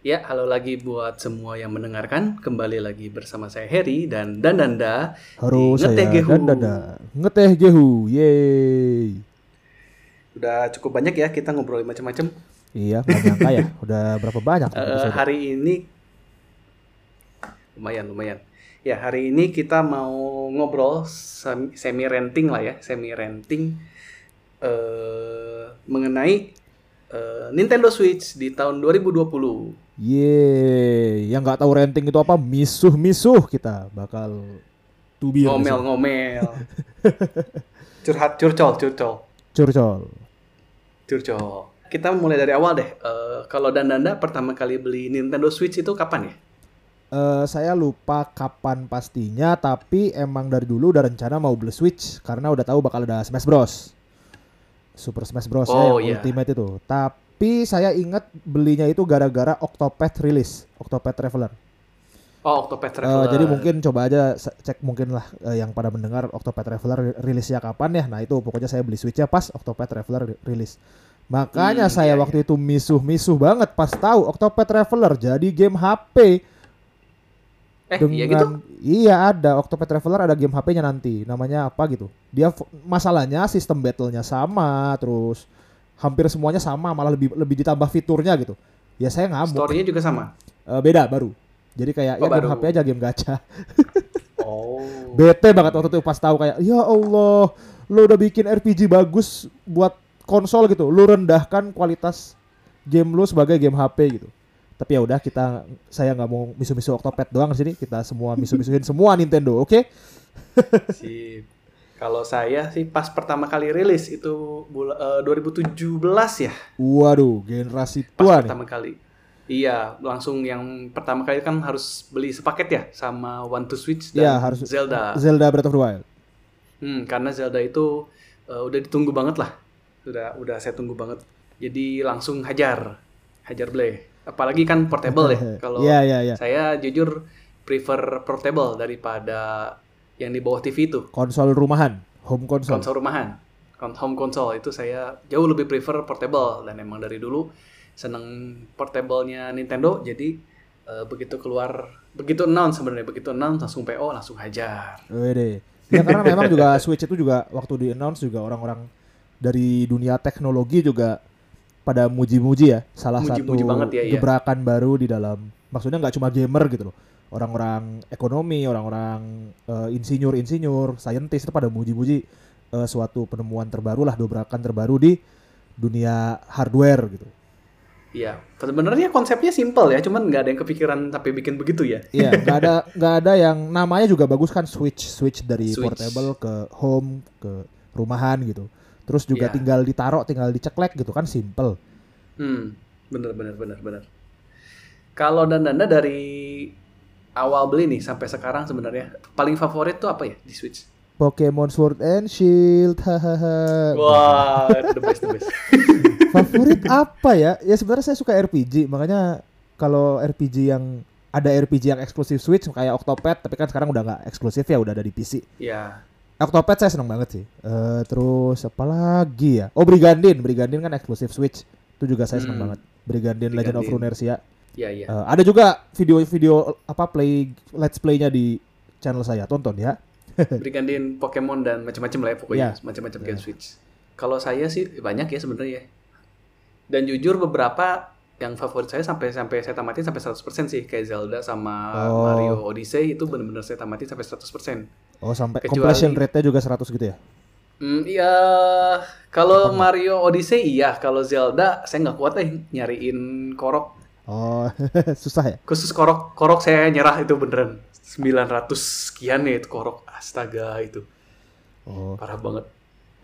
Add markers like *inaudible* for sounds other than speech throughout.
Ya, halo lagi buat semua yang mendengarkan. Kembali lagi bersama saya Heri dan Dandanda. Halo di saya Ngeteh Gehu. dan Dada. Ngeteh Gehu. Yeay. Udah cukup banyak ya kita ngobrolin macam-macam. Iya, nyangka ya. *laughs* Udah berapa banyak episode? hari ini lumayan lumayan. Ya, hari ini kita mau ngobrol semi renting lah ya, semi renting eh mengenai eh, Nintendo Switch di tahun 2020. Yeay. Yang nggak tahu renting itu apa? Misuh-misuh kita bakal sini. Ngomel-ngomel. *laughs* Curhat, curcol, curcol. Curcol. Curcol. Kita mulai dari awal deh. Eh, kalau Dandanda pertama kali beli Nintendo Switch itu kapan ya? Eh, saya lupa kapan pastinya, tapi emang dari dulu udah rencana mau beli Switch karena udah tahu bakal ada Smash Bros. Super Smash Bros ya, Oh, yang iya. Ultimate itu. Tapi saya ingat belinya itu gara-gara Octopath rilis, Octopath Traveler. Oh, Octopath Eh, Traveler. jadi mungkin coba aja cek mungkin lah eh, yang pada mendengar Octopath Traveler rilisnya kapan ya. Nah itu pokoknya saya beli Switchnya pas Octopath Traveler ri- rilis. Makanya Hmm, saya iya, waktu itu misuh-misuh banget pas tahu Octopath Traveler jadi game HP eh, dengan iya gitu? iya ada Octopath Traveler ada game HP-nya nanti namanya apa gitu. Dia masalahnya sistem battle-nya sama terus hampir semuanya sama malah lebih lebih ditambah fiturnya gitu. Ya saya ngamuk. Story-nya juga sama. Eh, beda baru. Jadi kayak Oh, ya game baru. HP aja game gacha. *laughs* Oh. Bete banget waktu itu pas tahu kayak ya Allah, lo udah bikin RPG bagus buat konsol gitu. Lu rendahkan kualitas game lu sebagai game HP gitu. Tapi ya udah kita saya nggak mau misu-misu Octopath doang di sini. Kita semua misu-misuin semua Nintendo, oke? Sip. Kalau saya sih pas pertama kali rilis itu bula, eh, 2017 ya, Waduh, generasi pas tua nih. pertama kali. Iya, langsung yang pertama kali kan harus beli sepaket ya sama One to Switch dan Iya, harus Zelda. Zelda Breath of the Wild. Hmm, karena Zelda itu eh, udah ditunggu banget lah. Udah udah saya tunggu banget. Jadi langsung hajar. Hajar play. Apalagi kan portable ya. *laughs* Kalau Iya, iya, iya. saya jujur prefer portable daripada yang di bawah TV itu. Konsol rumahan, home console. Konsol rumahan. Home console itu saya jauh lebih prefer portable dan emang dari dulu seneng portable-nya Nintendo jadi eh, begitu keluar begitu announce sebenarnya begitu announce langsung PO langsung hajar. Wede. Ya karena memang juga *laughs* Switch itu juga waktu di announce juga orang-orang dari dunia teknologi juga pada muji-muji ya salah Muji-muji satu banget ya, iya. gebrakan baru di dalam maksudnya nggak cuma gamer gitu loh orang-orang ekonomi orang-orang eh, insinyur-insinyur saintis itu pada muji-muji eh, suatu penemuan terbaru lah dobrakan terbaru di dunia hardware gitu Iya, sebenarnya konsepnya simple ya, cuman nggak ada yang kepikiran sampai bikin begitu ya. Iya, *laughs* nggak ada nggak ada yang namanya juga bagus kan switch switch dari Switch. portable ke home ke rumahan gitu. Terus juga Iya. tinggal ditaruh, tinggal diceklek gitu kan simple. Hmm, bener bener bener bener. Kalau dan Danda dari awal beli nih sampai sekarang sebenarnya paling favorit tuh apa ya di Switch? Pokemon Sword and Shield, hahaha. Wah, the best the best. *laughs* Favorit apa ya? Ya sebenarnya saya suka RPG, makanya kalau RPG yang ada RPG yang eksklusif Switch kayak Octopath, tapi kan sekarang udah nggak eksklusif ya, udah ada di PC. ya, Octopath saya seneng banget sih. Eh terus apa lagi ya? Oh Brigandin, Brigandin kan eksklusif Switch. Itu juga saya seneng Hmm. banget. Brigandin, Legend of Brigandin. Runeterra. Ya ya. Eh, ada juga video-video apa play let's play-nya di channel saya. Tonton ya. *laughs* Brigandin, Pokemon dan macam-macam lah ya pokoknya, Iya. macam-macam game Switch. Kalau saya sih banyak ya sebenarnya. Dan jujur beberapa yang favorit saya sampai sampai saya tamatin sampai 100% sih kayak Zelda sama Oh. Mario Odyssey itu benar-benar saya tamatin sampai 100%. Oh sampai Kecuali- completion rate-nya juga 100 gitu ya. Hmm, iya, kalau Mario Odyssey iya, kalau Zelda saya nggak kuat eh nyariin korok. Oh, *laughs* susah ya. Khusus korok, korok saya nyerah itu beneran 900 sekian ya itu korok. Astaga itu Oh. parah banget.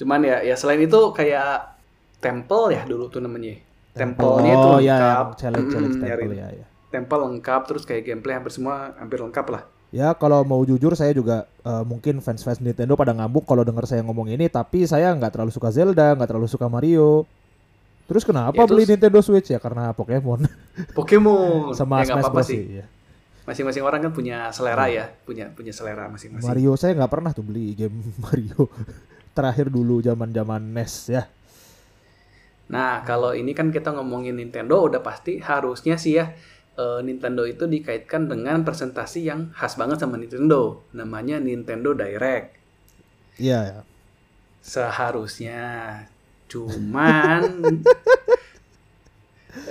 Cuman ya, ya selain itu kayak Temple ya dulu tuh namanya. Temple-nya itu oh ya, lengkap. yang challenge challenge temple ya, ya. Temple lengkap terus kayak gameplay hampir semua hampir lengkap lah. Ya kalau mau jujur saya juga eh, mungkin fans-fans Nintendo pada ngambuk kalau denger saya ngomong ini, tapi saya nggak terlalu suka Zelda, nggak terlalu suka Mario. Terus kenapa Ya, beli terus- Nintendo Switch ya? Karena Pokemon Pokemon *laughs* sama ya, Smash Bros sih. ya. Masing-masing orang kan punya selera ya, punya punya selera masing-masing. Mario saya nggak pernah tuh beli game *laughs* Mario. Terakhir dulu zaman-zaman NES ya. Nah, kalau ini kan kita ngomongin Nintendo udah pasti harusnya sih ya eh, Nintendo itu dikaitkan dengan presentasi yang khas banget sama Nintendo, namanya Nintendo Direct. Iya, ya. Seharusnya, cuman *laughs*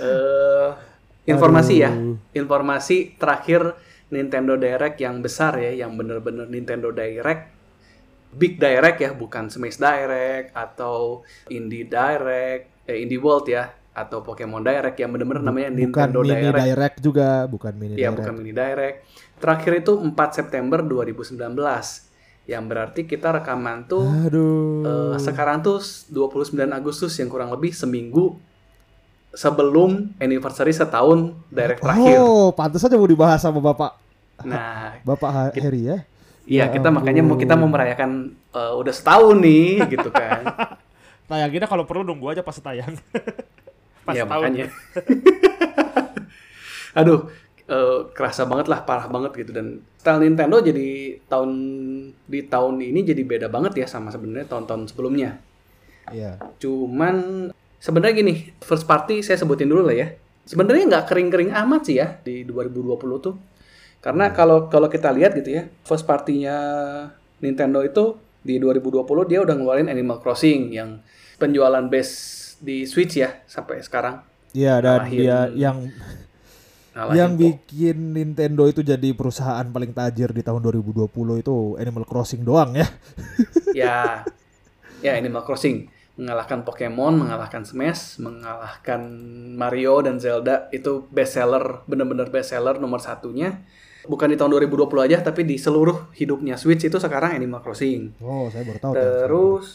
eh informasi ya, informasi terakhir Nintendo Direct yang besar ya, yang bener-bener Nintendo Direct, Big Direct ya, bukan Smash Direct atau Indie Direct, eh Indie World ya, atau Pokemon Direct yang bener-bener namanya bukan Nintendo mini Direct. direct. juga, bukan mini Iya, direct. bukan mini direct. Terakhir itu 4 September 2019. Yang berarti kita rekaman tuh Aduh. eh, sekarang tuh 29 Agustus yang kurang lebih seminggu sebelum anniversary setahun direct terakhir. Oh, pantas aja mau dibahas sama Bapak Nah, *laughs* Bapak Harry ya. iya Ya kita makanya mau kita mau merayakan eh, udah setahun nih *laughs* gitu kan. Tayanginnya kalau perlu nunggu aja pas tayang. *laughs* pas Iya tahun. makanya. Aduh, eh, kerasa banget lah, parah banget gitu dan style Nintendo jadi tahun di tahun ini jadi beda banget ya sama sebenarnya tahun-tahun sebelumnya. Iya. Cuman sebenarnya gini, first party saya sebutin dulu lah ya. Sebenarnya nggak kering-kering amat sih ya di 2020 tuh. Karena kalau kalau kita lihat gitu ya, first partinya Nintendo itu di 2020 dia udah ngeluarin Animal Crossing yang penjualan base di Switch ya sampai sekarang. Iya dan dia yang Ngalahin yang Po- bikin Nintendo itu jadi perusahaan paling tajir di tahun 2020 itu Animal Crossing doang ya. *laughs* ya ya Animal Crossing mengalahkan Pokemon, mengalahkan Smash, mengalahkan Mario dan Zelda itu best seller, bener-bener best seller nomor satunya. Bukan di tahun 2020 aja, tapi di seluruh hidupnya Switch itu sekarang Animal Crossing. Oh, saya baru tahu. Terus,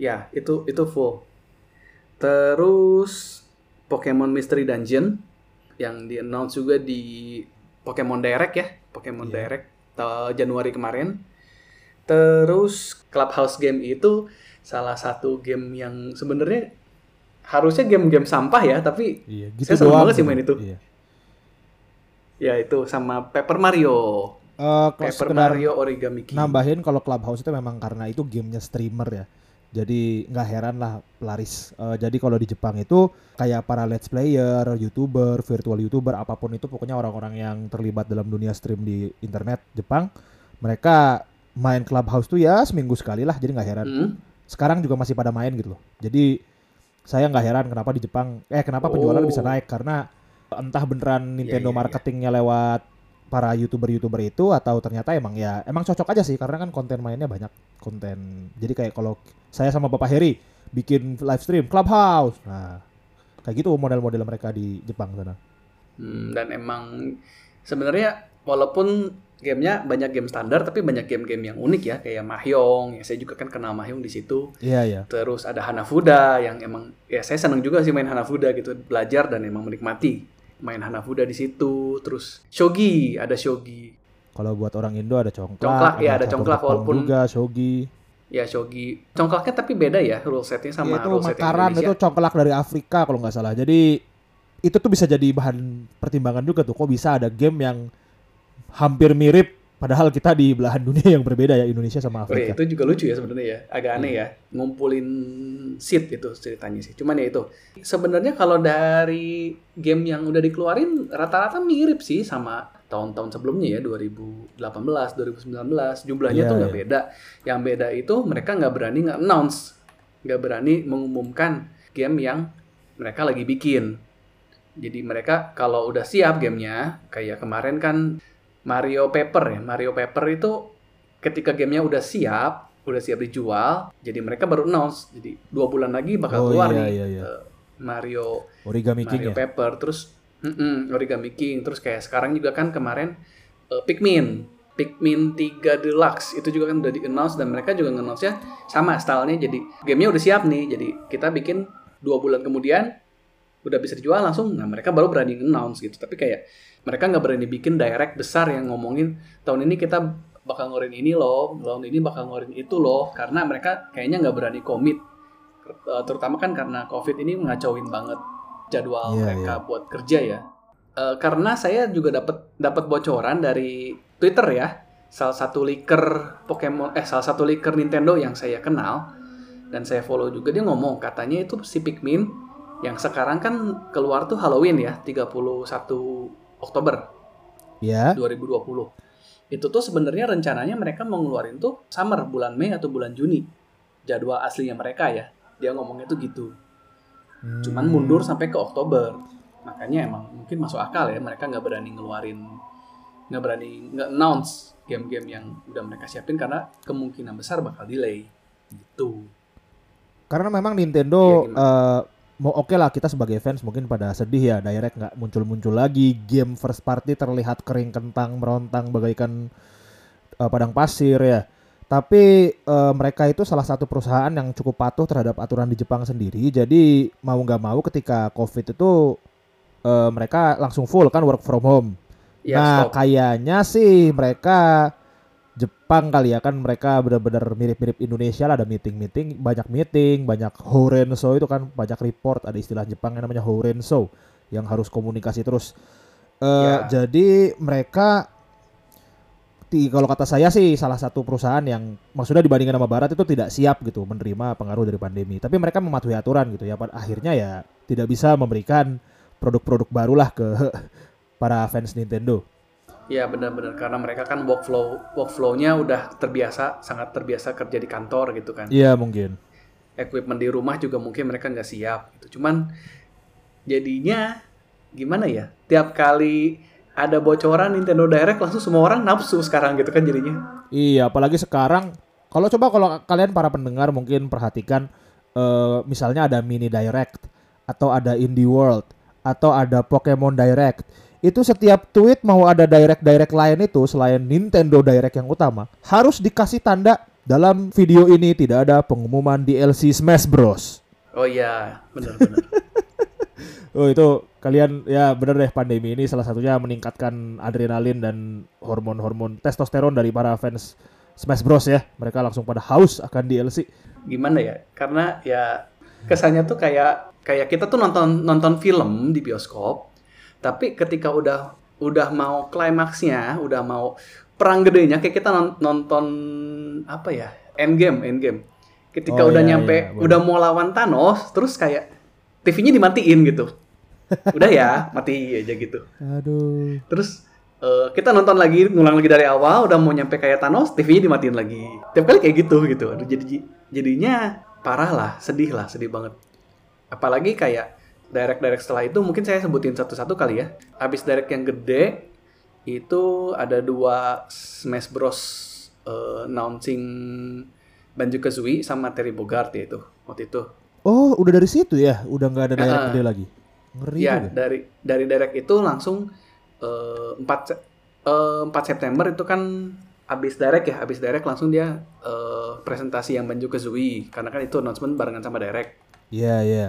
ya itu itu full. Terus Pokemon Mystery Dungeon yang di announce juga di Pokemon Direct ya, Pokemon Iya. Direct Januari kemarin. Terus Clubhouse game itu salah satu game yang sebenarnya harusnya game-game sampah ya, tapi Iya, Saya gitu seneng doang. banget sih gitu. main itu. Iya. ya itu sama Paper Mario, kalau Paper Mario Origami King. nambahin kalau Clubhouse itu memang karena itu gamenya streamer ya. Jadi nggak heran lah laris. Eh, jadi kalau di Jepang itu kayak para let's player, youtuber, virtual youtuber, apa pun itu pokoknya orang-orang yang terlibat dalam dunia stream di internet Jepang, mereka main Clubhouse tuh ya seminggu sekali lah. Jadi nggak heran. Hmm. Sekarang juga masih pada main gitu loh. Jadi saya nggak heran kenapa di Jepang, eh kenapa penjualan Oh. bisa naik karena entah beneran Nintendo iya, iya. marketingnya lewat para youtuber-youtuber itu atau ternyata emang ya emang cocok aja sih karena kan konten mainnya banyak konten. Jadi kayak kalau saya sama Bapak Heri bikin live stream Clubhouse. Nah kayak gitu model-model mereka di Jepang sana. Hmm, dan emang sebenarnya walaupun gamenya banyak game standar tapi banyak game-game yang unik ya kayak Mahjong ya saya juga kan kenal Mahjong di situ. Iya iya. Terus ada Hanafuda yang emang ya saya senang juga sih main Hanafuda gitu belajar dan emang menikmati main Hanafuda di situ terus Shogi ada Shogi. Kalau buat orang Indo ada congklak Congklak, iya, ada congklak, walaupun- juga shogi. Ya Shogi. Congklaknya tapi beda ya rule setnya sama Iya, itu rule set makaran Indonesia. itu congklak dari Afrika kalau nggak salah. Jadi itu tuh bisa jadi bahan pertimbangan juga tuh. Kok bisa ada game yang hampir mirip padahal kita di belahan dunia yang berbeda ya Indonesia sama Oh Afrika itu juga lucu ya sebenarnya ya, agak aneh ya, ngumpulin seed itu ceritanya sih. Cuman ya itu, sebenarnya kalau dari game yang udah dikeluarin rata-rata mirip sih sama tahun-tahun sebelumnya ya, 2018, 2019, jumlahnya Iya, tuh nggak iya. beda. Yang beda itu mereka nggak berani nge-announce, nggak berani mengumumkan game yang mereka lagi bikin. Jadi mereka kalau udah siap gamenya, kayak kemarin kan Mario Paper ya. Mario Paper itu ketika gamenya udah siap, udah siap dijual, jadi mereka baru announce. Jadi dua bulan lagi bakal Oh, keluar iya, nih iya, iya. eh, Mario Origami King Mario ya Paper. Terus mm-mm, Origami King. Terus kayak sekarang juga kan kemarin eh, Pikmin. Pikmin 3 Deluxe itu juga kan udah di announce dan mereka juga nge-announce-nya sama stylenya jadi gamenya udah siap nih jadi kita bikin dua bulan kemudian udah bisa dijual langsung nah mereka baru berani announce gitu tapi kayak mereka nggak berani bikin direct besar yang ngomongin tahun ini kita bakal ngeluarin ini loh tahun ini bakal ngeluarin itu loh karena mereka kayaknya nggak berani komit Eh, terutama kan karena covid ini ngacauin banget jadwal Iya, mereka buat kerja ya. Eh, karena saya juga dapat dapat bocoran dari Twitter ya salah satu leaker Pokemon eh salah satu leaker Nintendo yang saya kenal dan saya follow juga dia ngomong katanya itu si Pikmin Yang sekarang kan keluar tuh Halloween ya, 31 Oktober Ya. 2020. Itu tuh sebenarnya rencananya mereka mau ngeluarin tuh summer bulan Mei atau bulan Juni. Jadwal aslinya mereka ya. Dia ngomongnya tuh gitu. Cuman Hmm. mundur sampai ke Oktober. Makanya emang mungkin masuk akal ya mereka nggak berani ngeluarin nggak berani nggak announce game-game yang udah mereka siapin karena kemungkinan besar bakal delay gitu. Karena memang Nintendo Iya, gimana? Mau oke lah kita sebagai fans mungkin pada sedih ya direct nggak muncul-muncul lagi game first party terlihat kering kentang merontang bagaikan eh, padang pasir ya. Tapi eh, mereka itu salah satu perusahaan yang cukup patuh terhadap aturan di Jepang sendiri. Jadi mau nggak mau ketika COVID itu eh, mereka langsung full kan work from home. Ya, nah stop. kayaknya sih mereka Jepang kali ya kan mereka benar-benar mirip-mirip Indonesia lah ada meeting-meeting banyak meeting banyak horenso itu kan banyak report ada istilah Jepang yang namanya horenso yang harus komunikasi terus. Eh, Ya. jadi mereka ti- kalau kata saya sih salah satu perusahaan yang maksudnya dibandingkan sama Barat itu tidak siap gitu menerima pengaruh dari pandemi. Tapi mereka mematuhi aturan gitu ya Pada akhirnya ya tidak bisa memberikan produk-produk barulah ke *laughs* para fans Nintendo Ya benar-benar karena mereka kan workflow workflow-nya udah terbiasa sangat terbiasa kerja di kantor gitu kan. Iya mungkin. Equipment di rumah juga mungkin mereka nggak siap gitu. Cuman jadinya gimana ya? Tiap kali ada bocoran Nintendo Direct langsung semua orang nafsu sekarang gitu kan jadinya. Iya, apalagi sekarang kalau coba kalau kalian para pendengar mungkin perhatikan eh, misalnya ada mini direct atau ada indie world atau ada Pokemon Direct. Itu setiap tweet mau ada direct-direct lain itu selain Nintendo Direct yang utama harus dikasih tanda dalam video ini tidak ada pengumuman DLC Smash Bros. Oh iya, benar-benar. *laughs* Oh itu kalian ya bener deh pandemi ini salah satunya meningkatkan adrenalin dan hormon-hormon testosteron dari para fans Smash Bros ya. Mereka langsung pada haus akan DLC. gimana ya? Karena ya kesannya tuh kayak kayak kita tuh nonton nonton film di bioskop, tapi ketika udah udah mau klimaksnya, udah mau perang gedenya, kayak kita non- nonton apa ya? Endgame, Endgame. Ketika Oh, udah iya, nyampe, iya, udah mau lawan Thanos, terus kayak TV-nya dimatiin gitu. *laughs* Udah ya, mati aja gitu. Aduh. Terus eh, kita nonton lagi, ngulang lagi dari awal, udah mau nyampe kayak Thanos, TV-nya dimatiin lagi. Tiap kali kayak gitu gitu. Aduh, jadi jadinya parah lah, sedih lah, sedih banget. Apalagi kayak direct-direct setelah itu mungkin saya sebutin satu-satu kali ya. Habis direct yang gede itu ada dua Smash Bros eh, announcing Banjo Kazooie sama Terry Bogard ya itu waktu itu. Oh, udah dari situ ya? Udah nggak ada direct Ah. gede lagi. Ngeri Ya, juga. dari dari direct itu langsung eh, 4 Se- eh, 4 September itu kan habis direct ya, habis direct langsung dia eh, presentasi yang Banjo Kazooie karena kan itu announcement barengan sama direct. Iya, iya.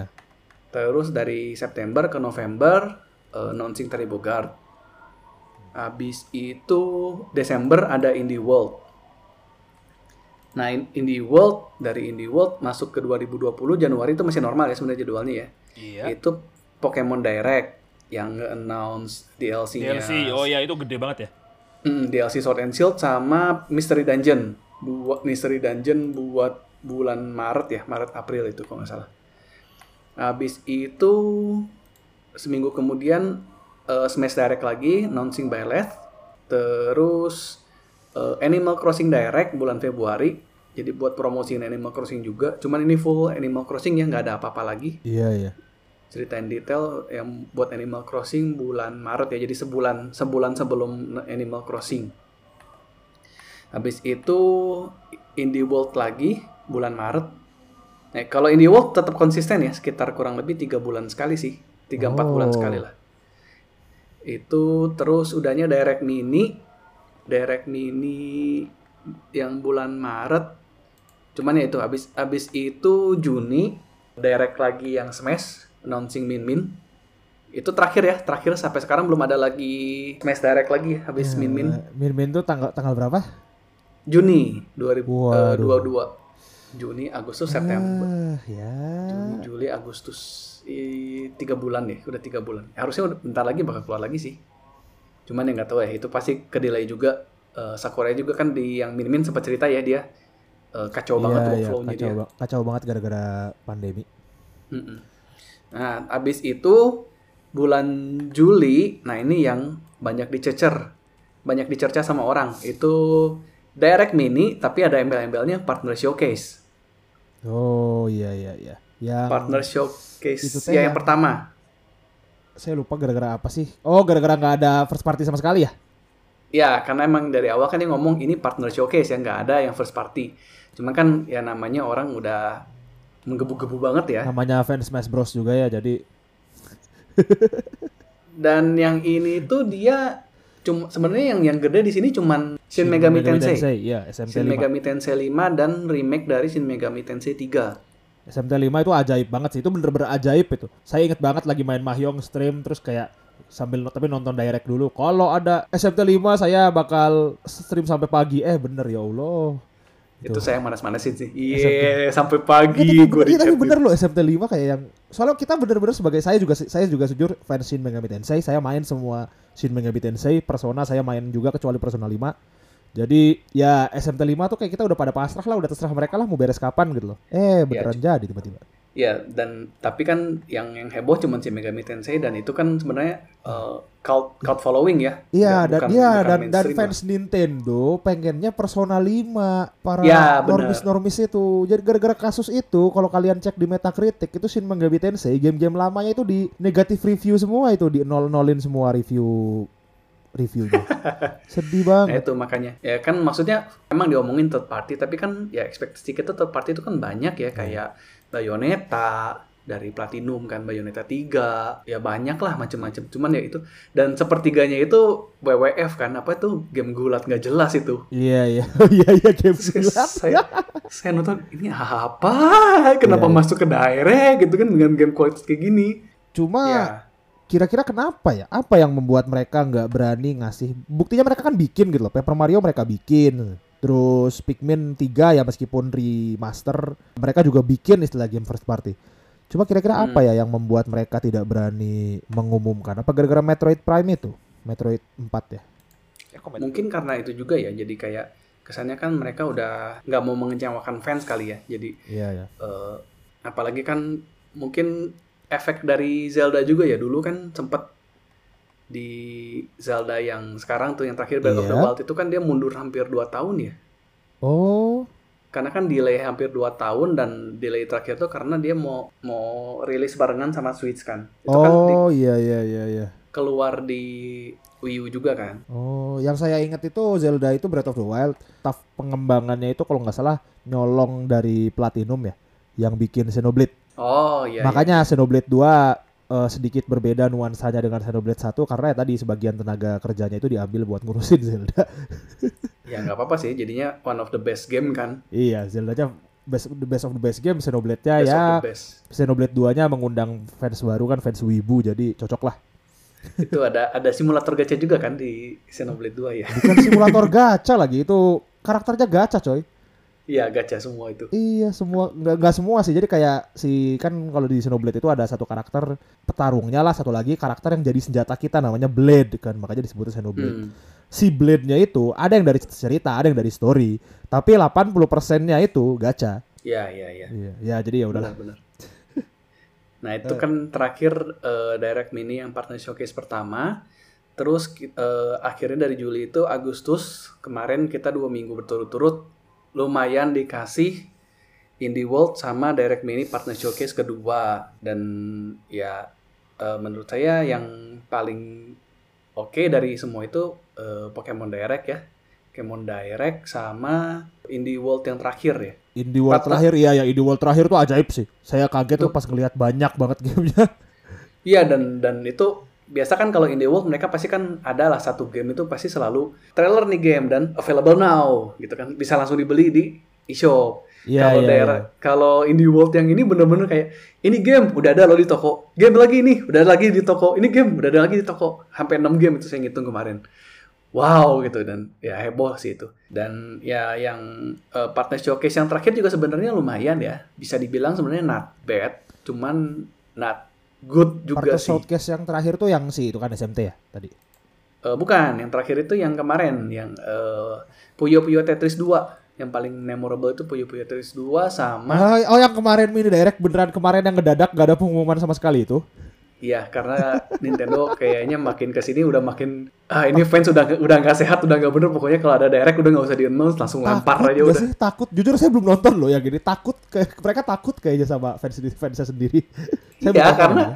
Terus dari September ke November eh, announcing Terry Bogard. Habis itu Desember ada Indie World. Nah, in- Indie World dari Indie World masuk ke 2020 Januari itu masih normal ya sebenarnya jadwalnya ya. Iya. Itu Pokemon Direct yang nge-announce DLC-nya. DLC. Oh ya itu gede banget ya. Hmm, DLC Sword and Shield sama Mystery Dungeon. Buat Mystery Dungeon buat bulan Maret ya, Maret April itu kalau nggak salah. Habis itu seminggu kemudian eh, Smash Direct lagi, announcing by Leth. Terus eh, Animal Crossing Direct bulan Februari. Jadi buat promosiin Animal Crossing juga. Cuman ini full Animal Crossing ya, nggak ada apa-apa lagi Iya, iya. ceritain detail yang buat Animal Crossing bulan Maret ya jadi sebulan sebulan sebelum Animal Crossing habis itu Indie World lagi bulan Maret nah, kalau Indie World tetap konsisten ya sekitar kurang lebih tiga bulan sekali sih. Tiga empat Oh. bulan sekali lah. Itu terus udahnya Direct Mini. Direct Mini yang bulan Maret. Cuman ya itu habis habis itu Juni Direct lagi yang Smash announcing Min Min. Itu terakhir ya terakhir sampai sekarang belum ada lagi Smash Direct lagi habis Min Min. Eh, Min Min tuh tanggal tanggal berapa? Juni 2022 Waduh. Juni Agustus September Ah, ya. Juni Juli Agustus I- tiga bulan nih udah tiga bulan harusnya udah bentar lagi bakal keluar lagi sih cuman ya nggak tahu ya itu pasti kedelay juga Eh, Sakura juga kan di yang Min Min sempat cerita ya dia eh, kacau banget Iya, iya, workflow-nya kacau, dia kacau banget gara-gara pandemi. Mm-mm. Nah, abis itu bulan Juli, nah ini yang banyak dicecer, banyak dicerca sama orang. Itu Direct Mini, tapi ada embel-embelnya Partner Showcase. Oh iya iya iya. Yang Partner Showcase itu ya yang- yang pertama. saya lupa gara-gara apa sih? Oh gara-gara nggak ada first party sama sekali ya? Ya, karena emang dari awal kan dia ngomong ini partner showcase ya, nggak ada yang first party. Cuma kan ya namanya orang udah menggebu-gebu banget ya. Namanya fans Smash Bros juga ya, jadi Dan yang ini tuh dia cuma sebenarnya yang yang gede di sini cuman Shin Megami, Tensei. Iya, SMT Shin 5. Megami Tensei 5 dan remake dari Shin Megami Tensei 3. SMT 5 itu ajaib banget sih. Itu bener-bener ajaib itu. Saya inget banget lagi main Mahjong stream terus kayak sambil tapi nonton direct dulu. Kalau ada SMT 5 saya bakal stream sampai pagi. Eh bener ya Allah. Itu saya manas-manasin sih. Iya, sampai Iya, pagi gue iya, tapi bener loh SMT 5 kayak yang soalnya kita bener-bener sebagai saya juga saya juga jujur fans Shin Megami Tensei saya main semua Shin Megami Tensei Persona saya main juga kecuali Persona 5 jadi ya SMT 5 tuh kayak kita udah pada pasrah lah udah terserah mereka lah mau beres kapan gitu loh. Eh beneran jadi tiba-tiba. Ya, dan tapi kan yang yang heboh cuma Shin Megami Tensei dan itu kan sebenarnya uh, cult cult following ya. Iya dan iya dan dan mainstream lah. fans Nintendo pengennya Persona 5 para Ya, normis-normis itu. Jadi gara-gara kasus itu kalau kalian cek di Metacritic itu Shin Megami Tensei game-game lamanya itu di negatif review semua itu di nol-nolin semua review reviewnya. *laughs* Sedih Nah banget. itu makanya ya kan maksudnya emang diomongin third party tapi kan ya ekspektasi kita third party itu kan banyak ya kayak Bayonetta dari Platinum kan Bayonetta 3 ya banyak lah macem-macem cuman ya itu dan sepertiganya itu WWF kan apa itu game gulat nggak jelas itu Iya iya. *laughs* Iya iya game gelap. saya saya nonton ini apa kenapa iya. masuk ke direct gitu kan dengan game kualitas kayak gini Cuma ya kira-kira kenapa ya? Apa yang membuat mereka nggak berani ngasih? Buktinya mereka kan bikin gitu loh. Paper Mario mereka bikin. Terus Pikmin 3 ya meskipun remaster, mereka juga bikin istilah game first party. Cuma kira-kira Hmm. apa ya yang membuat mereka tidak berani mengumumkan? Apa gara-gara Metroid Prime itu? Metroid 4 ya? Ya, komen. mungkin karena itu juga ya jadi kayak kesannya kan mereka udah nggak mau mengecewakan fans kali ya jadi Iya ya. Eh, apalagi kan mungkin efek dari Zelda juga ya dulu kan sempet di Zelda yang sekarang tuh yang terakhir Breath of the Iya. Wild itu kan dia mundur hampir 2 tahun ya Oh, karena kan delay hampir 2 tahun dan delay terakhir tuh karena dia mau mau rilis barengan sama Switch kan itu kan di- oh iya iya iya iya. keluar di Wii U juga kan Oh, yang saya ingat itu Zelda itu Breath of the Wild. Staff pengembangannya itu kalau nggak salah nyolong dari Platinum ya, yang bikin Xenoblade. oh iya iya. Makanya Xenoblade 2 eh, sedikit berbeda nuansanya dengan Xenoblade 1 karena ya tadi sebagian tenaga kerjanya itu diambil buat ngurusin *laughs* Zelda. Ya nggak apa-apa sih jadinya one of the best game kan iya, Zeldanya best the best of the best game, Xenoblade-nya best ya best Xenoblade 2-nya mengundang fans baru kan fans wibu jadi cocok lah. itu ada ada simulator gacha juga kan di Xenoblade 2 ya Bukan simulator *laughs* gacha lagi, itu karakternya gacha coy. iya gacha semua itu Iya semua nggak nggak semua sih jadi kayak si kan kalau di Xenoblade itu ada satu karakter petarungnya lah satu lagi karakter yang jadi senjata kita namanya Blade kan makanya disebutnya Xenoblade. Hmm. Si Blade-nya itu ada yang dari cerita ada yang dari story tapi 80 persennya itu gacha. Iya, iya, iya. Iya ya jadi ya udahlah. Benar, benar. Nah, itu kan terakhir eh, Direct Mini yang partner showcase pertama. Terus eh, akhirnya dari Juli itu Agustus kemarin kita dua minggu berturut-turut lumayan dikasih Indie World sama Direct Mini partner showcase kedua dan ya eh, menurut saya yang paling oke dari semua itu eh, Pokemon Direct ya. Pokemon Direct sama Indie World yang terakhir ya. Indie World Patah. terakhir iya yang Indie World terakhir tuh ajaib sih. Saya kaget tuh pas ngelihat banyak banget gamenya. *laughs* Iya dan dan itu biasa kan kalau Indie World mereka pasti kan ada lah satu game itu pasti selalu trailer nih game dan available now gitu kan bisa langsung dibeli di eShop. Iya kalau iya. daerah iya. kalau Indie World yang ini bener-bener kayak ini game udah ada loh di toko, game lagi nih udah ada lagi di toko, ini game udah ada lagi di toko, sampai 6 game itu saya ngitung kemarin. Wow gitu dan ya heboh sih itu. Dan ya yang eh, partner showcase yang terakhir juga sebenarnya lumayan ya, bisa dibilang sebenarnya not bad, cuman not good juga Partner sih. showcase yang terakhir tuh yang si itu kan SMT ya tadi. Eh, bukan, yang terakhir itu yang kemarin, yang eh, Puyo Puyo Tetris 2. Yang paling memorable itu Puyo Puyo Tetris 2 sama Ah, oh yang kemarin mini direct beneran kemarin yang ngedadak gak ada pengumuman sama sekali itu. Iya, karena Nintendo kayaknya makin ke sini udah makin ah ini fans udah udah nggak sehat, udah nggak bener. Pokoknya kalau ada direct udah nggak usah di announce, langsung lempar Takut aja nggak udah. sih? Takut. Jujur saya belum nonton loh yang gini. Takut kayak mereka takut kayaknya sama fans fansnya sendiri. *laughs* Saya Iya, karena ya.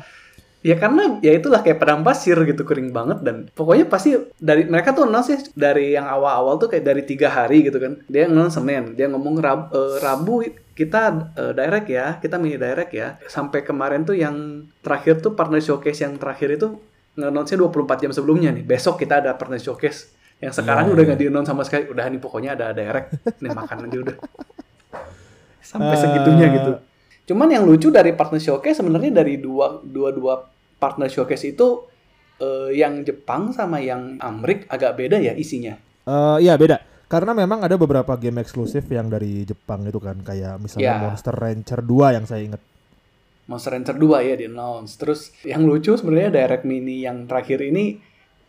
Ya karena ya itulah kayak padang pasir gitu kering banget dan pokoknya pasti dari mereka tuh announce ya dari yang awal-awal tuh kayak dari tiga hari gitu kan. Dia announce Senin, dia ngomong Rab- eh, Rabu kita eh, direct ya, kita mini direct ya. Sampai kemarin tuh yang terakhir tuh partner showcase yang terakhir itu nge-announce-nya 24 jam sebelumnya nih. Besok kita ada partner showcase. Yang sekarang Iya, udah iya. nggak di-announce sama sekali. Udah nih pokoknya ada direct. Nih makan aja udah. *laughs* Sampai segitunya gitu. Cuman yang lucu dari partner showcase sebenarnya dari dua dua dua partner showcase itu eh, yang Jepang sama yang Amrik agak beda ya isinya. Eh, iya beda. Karena memang ada beberapa game eksklusif yang dari Jepang itu kan kayak misalnya Ya. Monster Rancher 2 yang saya inget. Monster Rancher 2 ya di announce. Terus yang lucu sebenarnya Direct Mini yang terakhir ini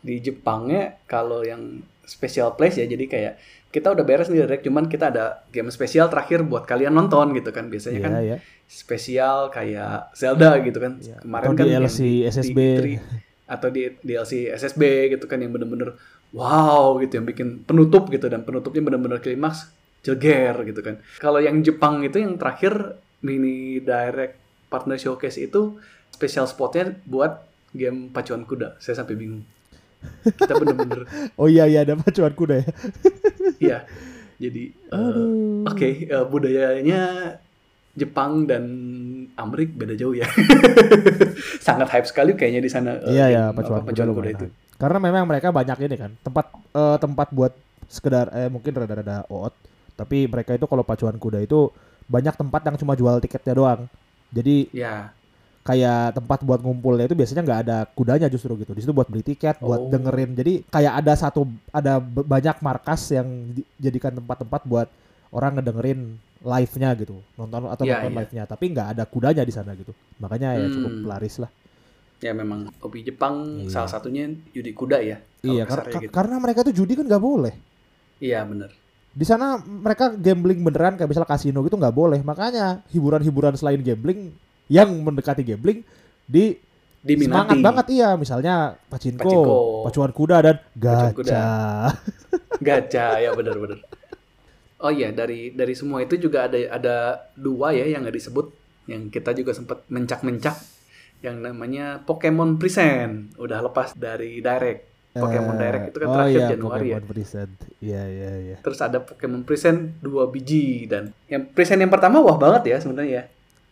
di Jepangnya kalau yang special place ya jadi kayak kita udah beres nih Direct cuman kita ada game spesial terakhir buat kalian nonton gitu kan. Biasanya Iya kan ya. spesial kayak Zelda gitu kan. Iya. Kemarin Atau kan DLC SSB. di E3 atau di DLC SSB gitu kan yang bener-bener wow gitu yang bikin penutup gitu dan penutupnya bener-bener klimaks jeger gitu kan. Kalau yang Jepang itu yang terakhir mini direct partner showcase itu special spotnya buat game pacuan kuda. Saya sampai bingung. Kita bener-bener *laughs* Oh iya iya ada pacuan kuda ya. *laughs* Iya. Jadi Aduh. oke eh, budayanya Jepang dan Amerik beda jauh ya. *laughs* Sangat hype sekali kayaknya di sana. eh, Iya ya game, pacuan apa, kuda hype. Karena memang mereka banyak ini kan tempat eh, tempat buat sekedar eh mungkin rada-rada out. Tapi mereka itu kalau pacuan kuda itu banyak tempat yang cuma jual tiketnya doang. Jadi Ya. Kayak tempat buat ngumpulnya itu biasanya nggak ada kudanya justru gitu. Di situ buat beli tiket, buat Oh. dengerin. Jadi kayak ada satu ada banyak markas yang dijadikan tempat-tempat buat orang ngedengerin live-nya gitu, nonton atau Iya, nonton iya. live-nya. Tapi nggak ada kudanya di sana gitu. Makanya ya cukup Hmm. laris lah. Ya memang hobi Jepang Iya. salah satunya judi kuda ya. Iya, kar- kasarnya kar- gitu. karena mereka tuh judi kan nggak boleh. Iya bener. Di sana mereka gambling beneran kayak misalnya kasino gitu nggak boleh. Makanya hiburan-hiburan selain gambling yang mendekati gambling di Diminati. semangat banget iya. Misalnya pacinko, Pachinko. pacuan kuda dan Pacuan kuda. *laughs* gacha. Gacha ya bener-bener. Oh iya dari dari semua itu juga ada ada dua ya yang nggak disebut yang kita juga sempat mencak-mencak yang namanya Pokemon Present udah lepas dari Direct. Pokemon Eh, Direct itu kan oh terakhir iya, Januari ya. Pokemon Present. Iya iya iya. Terus ada Pokemon Present dua biji dan yang Present yang pertama wah banget ya sebenarnya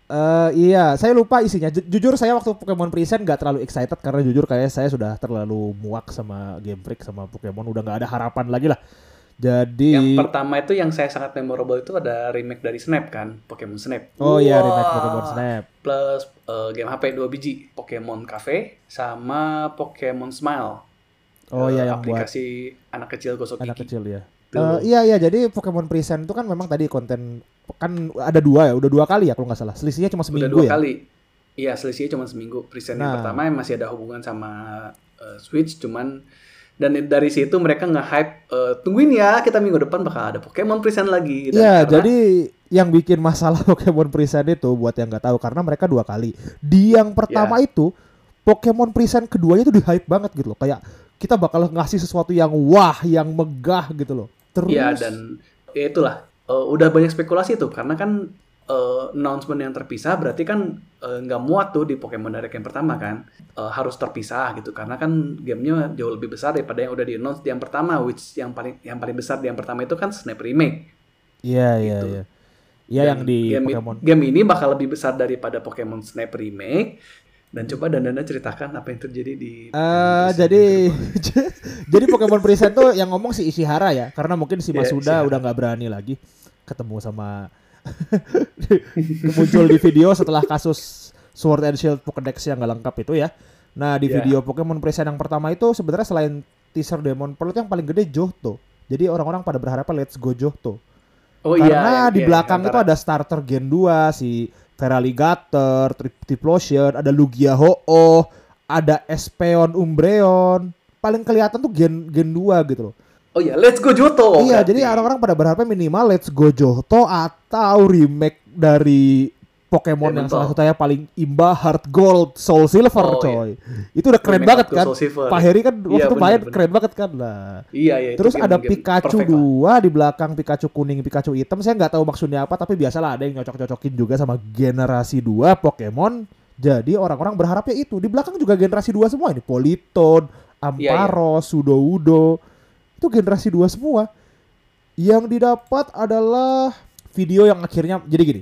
Eh iya, saya lupa isinya. Ju- jujur saya waktu Pokemon Present nggak terlalu excited karena jujur kayak saya sudah terlalu muak sama Game Freak sama Pokemon udah nggak ada harapan lagi lah. Jadi Yang pertama itu yang saya sangat memorable itu ada remake dari Snap kan, Pokemon Snap. Oh iya remake. Pokemon Snap. Plus eh, game HP dua biji, Pokemon Cafe sama Pokemon Smile. Oh Eh, iya yang buat aplikasi anak kecil gosok anak gigi. kecil ya. Tuh. Eh, iya iya jadi Pokemon Present itu kan memang tadi konten kan ada dua ya, udah dua kali ya kalau nggak salah. Selisihnya cuma Udah seminggu dua ya. kali. Iya, selisihnya cuma seminggu. Present yang Nah. pertama yang masih ada hubungan sama eh, Switch, cuman dan dari situ mereka nge-hype eh, tungguin ya kita minggu depan bakal ada Pokemon Present lagi. Iya, karena- jadi yang bikin masalah *laughs* Pokemon Present itu buat yang nggak tahu karena mereka dua kali. Di yang pertama Ya. itu Pokemon Present keduanya itu di hype banget gitu loh. Kayak kita bakal ngasih sesuatu yang wah, yang megah gitu loh. Terus Iya dan ya itulah eh, udah banyak spekulasi tuh karena kan eh, announcement yang terpisah berarti kan eh, nggak muat tuh di Pokemon Direct yang pertama kan Eh, harus terpisah gitu karena kan gamenya jauh lebih besar daripada yang udah di announce di yang pertama which yang paling yang paling besar di yang pertama itu kan Snap Remake Iya, iya, gitu. iya. Iya yang di game, Pokemon. game ini bakal lebih besar daripada Pokemon Snap Remake dan coba Dandana ceritakan apa yang terjadi di Pokemon jadi *laughs* jadi Pokemon Present tuh yang ngomong si Ishihara ya, karena mungkin si Iya, Masuda Ishihara. udah nggak berani lagi ketemu sama *laughs* muncul di video setelah kasus Sword and Shield Pokédex yang nggak lengkap itu ya. Nah di Iya. video Pokemon Present yang pertama itu sebenarnya selain teaser Demon Pearl itu yang paling gede Johto. Jadi orang-orang pada berharap Let's Go Johto. Oh Karena yang- di iya, belakang itu antara- ada starter Gen 2 si Feraligatr, Trip- Tiplosion, ada Lugia Ho-Oh, ada Espeon Umbreon. Paling kelihatan tuh Gen Gen 2 gitu loh. Oh ya, Let's Go Johto. iya, berarti. jadi orang-orang pada berharap minimal Let's Go Johto atau remake dari Pokemon yang salah satunya paling imba Heart Gold, Soul Silver, Oh, coy. Itu udah keren Remake banget kan? Pak Heri kan waktu Iya, itu main keren banget kan lah. Iya, iya. Terus ada Pikachu lah. dua di belakang Pikachu kuning, Pikachu hitam. Saya nggak tahu maksudnya apa, tapi biasalah ada yang nyocok-cocokin juga sama generasi 2 Pokemon. Jadi orang-orang berharapnya itu. Di belakang juga generasi 2 semua ini. Politon, Iya, Amparo, Sudowoodo. Itu generasi 2 semua. Yang didapat adalah video yang akhirnya jadi gini.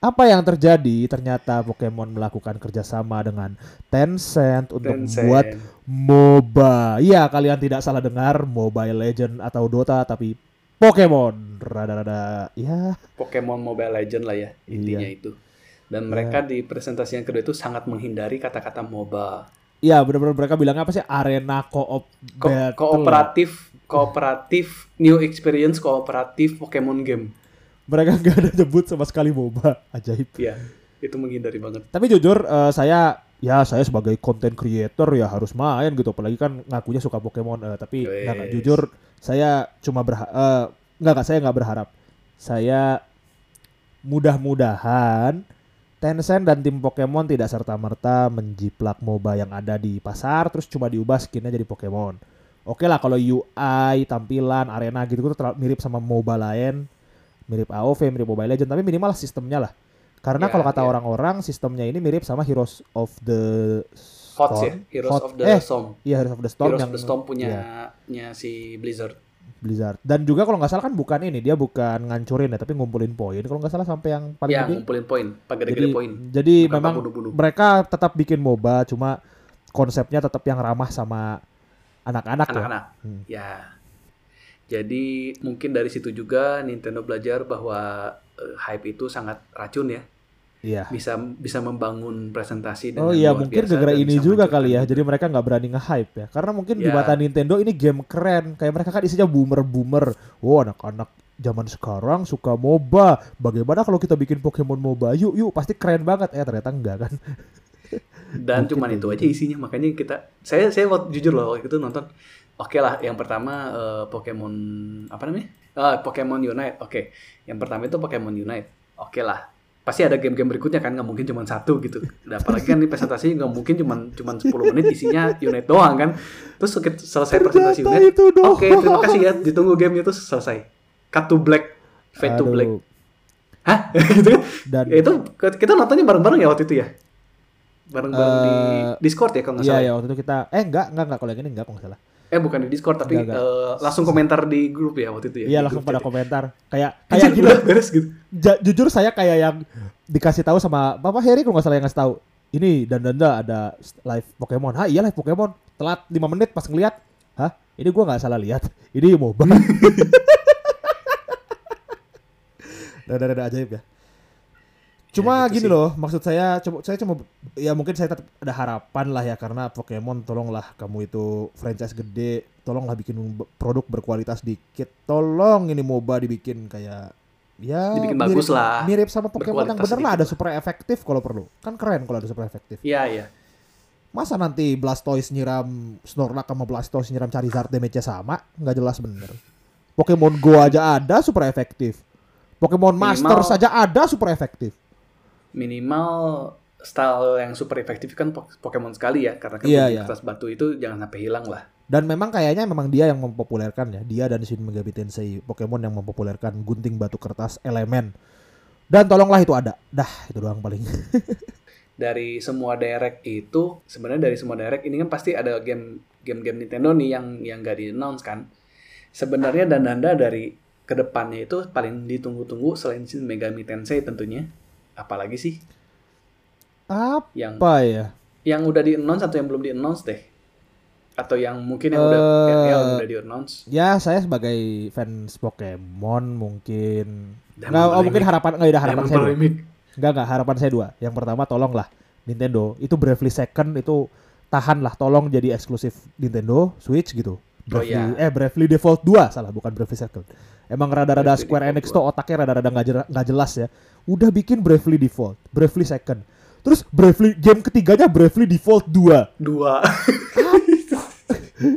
Apa yang terjadi? Ternyata Pokemon melakukan kerjasama dengan Tencent untuk Tencent. membuat MOBA. Iya, kalian tidak salah dengar Mobile Legend atau Dota tapi Pokemon. Rada-rada ya. Pokemon Mobile Legend lah ya intinya Iya. itu. Dan mereka di presentasi yang kedua itu sangat menghindari kata-kata MOBA. Iya, benar-benar mereka bilang apa sih? Arena co-op Ko- kooperatif, kooperatif, new experience kooperatif Pokemon game. Mereka nggak ada nyebut sama sekali MOBA. Ajaib. Iya, itu menghindari banget. Tapi jujur eh, saya ya saya sebagai content creator ya harus main gitu apalagi kan ngakunya suka Pokemon eh, tapi nggak nggak, jujur saya cuma berha eh, nggak nggak saya nggak berharap saya mudah-mudahan Tencent dan tim Pokemon tidak serta-merta menjiplak MOBA yang ada di pasar terus cuma diubah skinnya jadi Pokemon. Oke lah kalau UI, tampilan, arena gitu itu terlalu mirip sama MOBA lain, mirip AoV, mirip Mobile Legends, tapi minimal sistemnya lah. Karena Ya, kalau kata ya. orang-orang sistemnya ini mirip sama Heroes of the HOTS ya, Storm. Heroes Hot- of the eh, Storm. Iya Heroes of the Storm Heroes yang of the Storm punya nya si Blizzard. Blizzard. Dan juga kalau nggak salah kan bukan ini, dia bukan ngancurin ya, tapi ngumpulin poin. Kalau nggak salah sampai yang paling Ya, gede. ngumpulin poin, pakai Jadi, gede poin. jadi Bukan memang bunuh-bunuh. mereka tetap bikin MOBA, cuma konsepnya tetap yang ramah sama anak-anak ya. Anak-anak. Hmm. Ya. Jadi mungkin dari situ juga Nintendo belajar bahwa eh, hype itu sangat racun ya. Iya. Bisa bisa membangun presentasi dengan Oh iya mungkin gara-gara ini juga kali ya. juga. Jadi mereka nggak berani nge-hype ya. Karena mungkin di Ya. mata Nintendo ini game keren. Kayak mereka kan isinya boomer-boomer. Oh anak-anak zaman sekarang suka MOBA. Bagaimana kalau kita bikin Pokemon MOBA? Yuk yuk pasti keren banget. Eh ternyata enggak kan. *laughs* Dan Mungkin cuman itu aja isinya. Makanya kita saya saya jujur loh waktu itu nonton oke lah yang pertama eh, Pokemon apa namanya? Ah, Pokemon Unite oke. Yang pertama itu Pokemon Unite oke lah. Pasti ada game-game berikutnya kan nggak mungkin cuma satu gitu. Dan apalagi kan di presentasi nggak mungkin cuma cuma 10 menit isinya Unite doang kan. Terus selesai presentasi Ternyata Unite itu doang. oke terima kasih ya ditunggu game itu selesai. Cut to black fade to Aduh. black. Hah? *laughs* Gitu kan? Dan Ya, itu kita nontonnya bareng-bareng ya waktu itu ya bareng-bareng di Eh, Discord ya kalau nggak Iya salah ya waktu itu kita eh enggak enggak enggak kalau yang ini enggak kalau nggak salah. Eh bukan di Discord tapi Enggak, enggak. eh, langsung komentar di grup ya waktu itu ya. Iya langsung pada chat ya. komentar. Kayak *laughs* kayak gila. udah beres gitu. Ja- jujur saya kayak yang dikasih tahu sama Bapak Heri kalau nggak salah yang ngasih tahu. Ini dan danda ada live Pokemon. Hah iya live Pokemon. Telat 5 menit pas ngeliat. Hah ini gua nggak salah lihat. Ini MOBA. *laughs* *laughs* Dada-dada ajaib ya. Cuma Ya, gitu gini sih. loh, maksud saya cuma saya cuma ya mungkin saya tetap ada harapan lah ya karena Pokemon tolonglah kamu itu franchise gede, tolonglah bikin produk berkualitas dikit. Tolong ini MOBA dibikin kayak ya Dibikin mirip, bagus lah. Mirip sama Pokemon yang bener lah ada super efektif kalau perlu. Kan keren kalau ada super efektif. Iya iya. Masa nanti Blastoise nyiram Snorlax sama Blastoise nyiram Charizard damage-nya sama? Nggak jelas bener. Pokemon Go aja ada super efektif. Pokemon Master saja ada super efektif. Minimal style yang super efektif kan po- Pokemon sekali ya karena kan Iya, kunci iya. kertas batu itu jangan sampai hilang lah. Dan memang kayaknya memang dia yang mempopulerkan ya. Dia dan Shin Megami Tensei Pokemon yang mempopulerkan gunting batu kertas elemen. Dan tolonglah itu ada. Dah, itu doang paling. *laughs* Dari semua direct itu sebenarnya dari semua direct ini kan pasti ada game game-game Nintendo nih yang yang gak di announce kan. Sebenarnya dan danda dari ke depannya itu paling ditunggu-tunggu selain Shin Megami Tensei tentunya. Apalagi sih Apa yang ya? yang udah di announce atau yang belum di announce deh atau yang mungkin yang udah Eh, yang, yang udah di announce Ya, saya sebagai fans Pokemon mungkin Diamond Nggak, oh, mungkin harapan nggak ada harapan saya dua. Remake. Enggak enggak harapan saya dua. Yang pertama tolonglah Nintendo itu Bravely Second itu tahan lah tolong jadi eksklusif Nintendo Switch gitu. Bravely, iya. eh Bravely Default 2 salah bukan Bravely Second. Emang rada-rada Bravely Square Default Enix tuh otaknya rada-rada nggak nggak jelas ya. Udah bikin Bravely Default, Bravely Second. Terus Bravely game ketiganya Bravely Default 2. dua *laughs*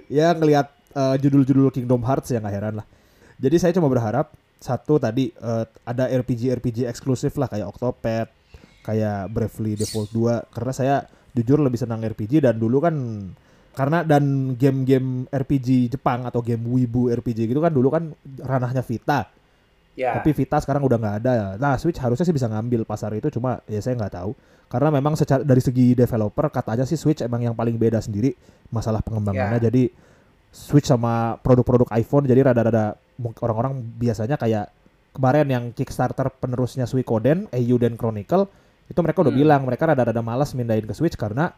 ya ngelihat eh, judul-judul Kingdom Hearts ya nggak heran lah. Jadi saya cuma berharap satu tadi eh, ada RPG RPG eksklusif lah kayak Octopath, kayak Bravely Default 2 karena saya jujur lebih senang RPG dan dulu kan karena dan game-game RPG Jepang atau game Wibu RPG gitu kan dulu kan ranahnya Vita. Ya. Tapi Vita sekarang udah nggak ada. Nah, Switch harusnya sih bisa ngambil pasar itu, cuma ya saya nggak tahu. Karena memang secara dari segi developer katanya sih Switch emang yang paling beda sendiri masalah pengembangannya. Ya. Jadi Switch sama produk-produk iPhone jadi rada-rada orang-orang biasanya kayak kemarin yang Kickstarter penerusnya Suikoden, Eiyuden Chronicle itu mereka udah Hmm. bilang mereka rada-rada malas mindahin ke Switch karena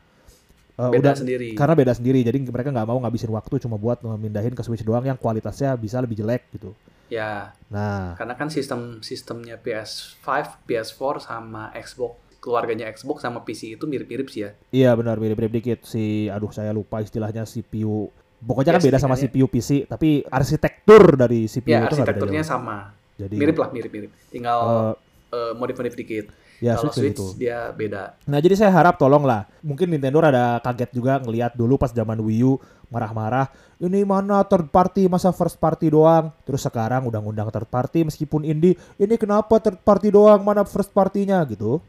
uh, Beda udah sendiri. karena beda sendiri. Jadi mereka nggak mau ngabisin waktu cuma buat mindahin ke Switch doang yang kualitasnya bisa lebih jelek gitu. Ya, Nah, karena kan sistem sistemnya PS5, PS4 sama Xbox keluarganya Xbox sama PC itu mirip-mirip sih ya. Iya benar mirip-mirip dikit si aduh saya lupa istilahnya CPU pokoknya kan Ya, beda sama. CPU PC tapi arsitektur dari CPU Ya, itu beda arsitekturnya sama. jadi Mirip lah, mirip-mirip. Tinggal eh, eh, modif-modif dikit. Ya Kalau Switch, Switch gitu. dia beda. Nah jadi saya harap tolong lah mungkin Nintendo ada kaget juga ngelihat dulu pas zaman Wii U marah-marah ini mana third party masa first party doang terus sekarang udah ngundang third party meskipun indie ini kenapa third party doang mana first partinya gitu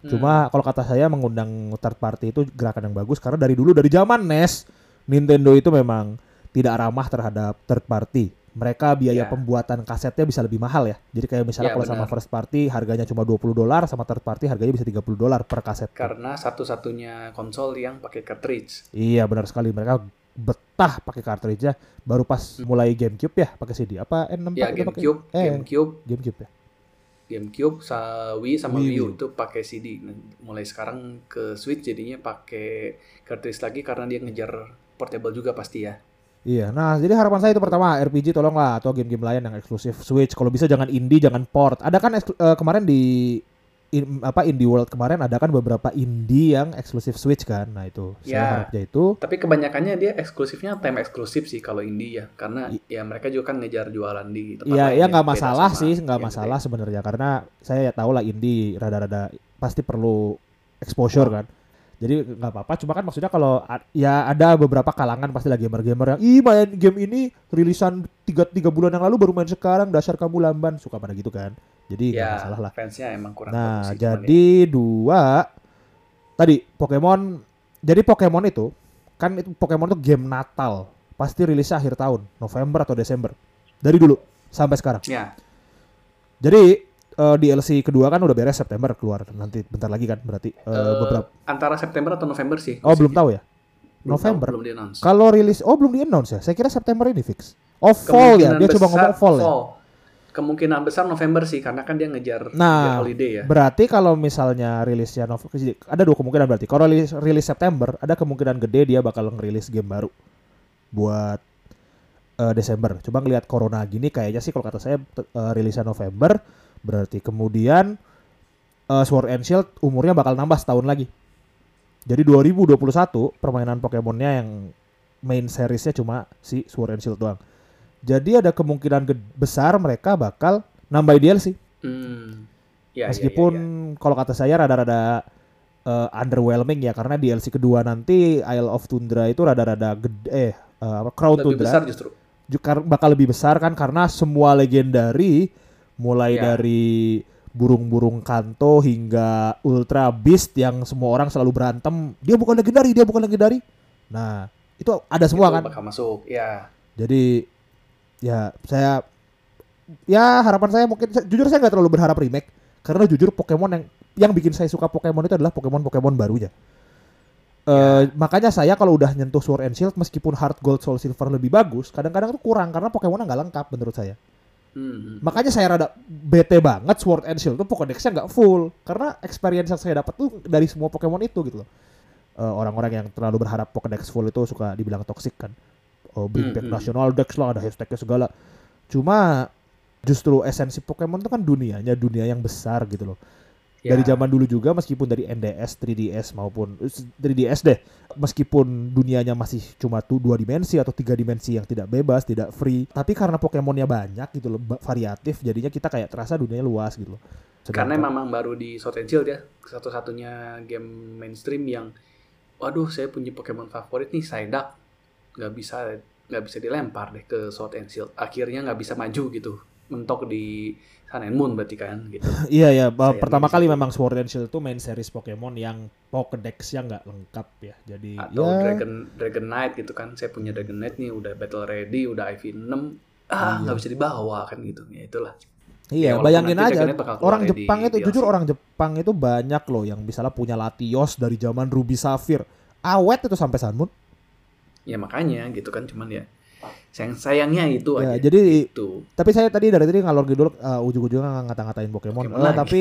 Hmm. Cuma kalau kata saya mengundang third party itu gerakan yang bagus karena dari dulu dari zaman NES Nintendo itu memang tidak ramah terhadap third party. Mereka biaya Ya. pembuatan kasetnya bisa lebih mahal ya. Jadi kayak misalnya Ya, kalau sama first party harganya cuma 20 dolar sama third party harganya bisa 30 dolar per kaset. karena satu-satunya konsol yang pakai cartridge. Iya benar sekali mereka betah pakai cartridge-nya baru pas mulai GameCube ya pakai CD apa N64 Ya GameCube, eh GameCube, GameCube ya. GameCube, sa Wii sama Wii Wii U U. itu pakai CD. Nah, mulai sekarang ke Switch jadinya pakai cartridge lagi karena dia ngejar portable juga pasti ya. Iya, nah jadi harapan saya itu pertama RPG tolonglah atau game-game lain yang eksklusif Switch. Kalau bisa jangan indie, jangan port. Ada kan eh, kemarin di in- apa Indie World kemarin ada kan beberapa indie yang eksklusif Switch kan. Nah itu saya Ya. harapnya itu Tapi kebanyakannya dia eksklusifnya time eksklusif sih kalau indie ya, karena ya mereka juga kan ngejar jualan di tempat Iya, lain ya nggak masalah sih, nggak masalah sebenarnya karena saya ya tahu lah indie rada-rada pasti perlu exposure kan. Jadi nggak apa-apa. Cuma kan maksudnya kalau ya ada beberapa kalangan pasti lah gamer-gamer yang ih main game ini rilisan tiga tiga bulan yang lalu baru main sekarang dasar kamu lamban suka pada gitu kan. Jadi Ya, masalah lah. fansnya emang kurang Nah, sih, jadi dua tadi Pokemon. Jadi Pokemon itu kan itu Pokemon itu game Natal. Pasti rilisnya akhir tahun, November atau Desember. Dari dulu sampai sekarang. ya. Jadi eh, DLC kedua kan udah beres September keluar nanti bentar lagi kan berarti eh, Eh, beberapa. antara September atau November sih. Oh belum tahu ya. Belum November. tahu, belum di announce. Kalau rilis oh belum di announce ya. Saya kira September ini fix. Oh fall ya. Dia coba ngomong fall ya. Kemungkinan besar November sih karena kan dia ngejar, Nah, ngejar holiday ya. Berarti kalau misalnya rilisnya November ada dua kemungkinan berarti. Kalau rilis, rilis September ada kemungkinan gede dia bakal ngerilis game baru buat eh, Desember. Coba ngelihat corona gini kayaknya sih kalau kata saya eh, rilisnya November berarti kemudian eh, Sword and Shield umurnya bakal nambah setahun lagi. Jadi 2021 permainan Pokemonnya yang main seriesnya cuma si Sword and Shield doang. Jadi ada kemungkinan besar mereka bakal nambah DLC. Hmm. Ya, ya, Meskipun ya, ya. kalau kata saya rada-rada eh, underwhelming ya karena DLC kedua nanti Isle of Tundra itu rada-rada gede eh apa Crown lebih Tundra besar justru. ju- kar- bakal lebih besar kan karena semua legendary mulai Ya. dari burung-burung kanto hingga Ultra Beast yang semua orang selalu berantem dia bukan legendary dia bukan legendary nah itu ada semua Itu kan bakal masuk. Ya. jadi ya saya ya harapan saya mungkin jujur saya nggak terlalu berharap remake karena jujur Pokemon yang yang bikin saya suka Pokemon itu adalah Pokemon Pokemon barunya. Eh, makanya saya kalau udah nyentuh Sword and Shield meskipun Heart Gold Soul Silver lebih bagus, kadang-kadang tuh kurang karena Pokemonnya nggak lengkap menurut saya. Hmm. Makanya saya rada bete banget Sword and Shield tuh Pokédex-nya nggak full karena experience yang saya dapat tuh dari semua Pokemon itu gitu loh. Eh, orang-orang yang terlalu berharap Pokédex full itu suka dibilang toxic kan. Oh, bring back Hmm, hmm. national Dex lah ada hashtagnya segala. Cuma justru esensi Pokemon itu kan dunianya dunia yang besar gitu loh. Ya. Dari zaman dulu juga meskipun dari NDS, 3DS maupun eh, 3DS deh, meskipun dunianya masih cuma tuh dua dimensi atau tiga dimensi yang tidak bebas, tidak free, tapi karena Pokemonnya banyak gitu loh, variatif, jadinya kita kayak terasa dunianya luas gitu loh. Karena Sedangkan- memang baru di Sword and Shield ya, satu-satunya game mainstream yang, waduh saya punya Pokemon favorit nih Psyduck, nggak bisa nggak bisa dilempar deh ke Sword and Shield. Akhirnya nggak bisa maju gitu. Mentok di Sun and Moon berarti kan gitu. *laughs* Iya ya, pertama kali memang Sword and Shield itu main series Pokemon yang Pokédex-nya nggak lengkap ya. Jadi Atau ya Dragon Dragon Knight gitu kan. Saya punya Dragon Knight nih udah battle ready, udah IV 6. Ah, nggak bisa dibawa kan gitu. Ya itulah. Iya, Ya, bayangin aja orang ya Jepang itu DLC. jujur orang Jepang itu banyak loh yang misalnya punya Latios dari zaman Ruby Sapphire. Awet itu sampai Sun Moon. Ya makanya gitu kan cuman ya sayang sayangnya itu Ya, aja. jadi itu. tapi saya tadi dari tadi ngalor ngidul uh, ujung-ujungnya ngata-ngatain Pokemon. Pokemon lagi. tapi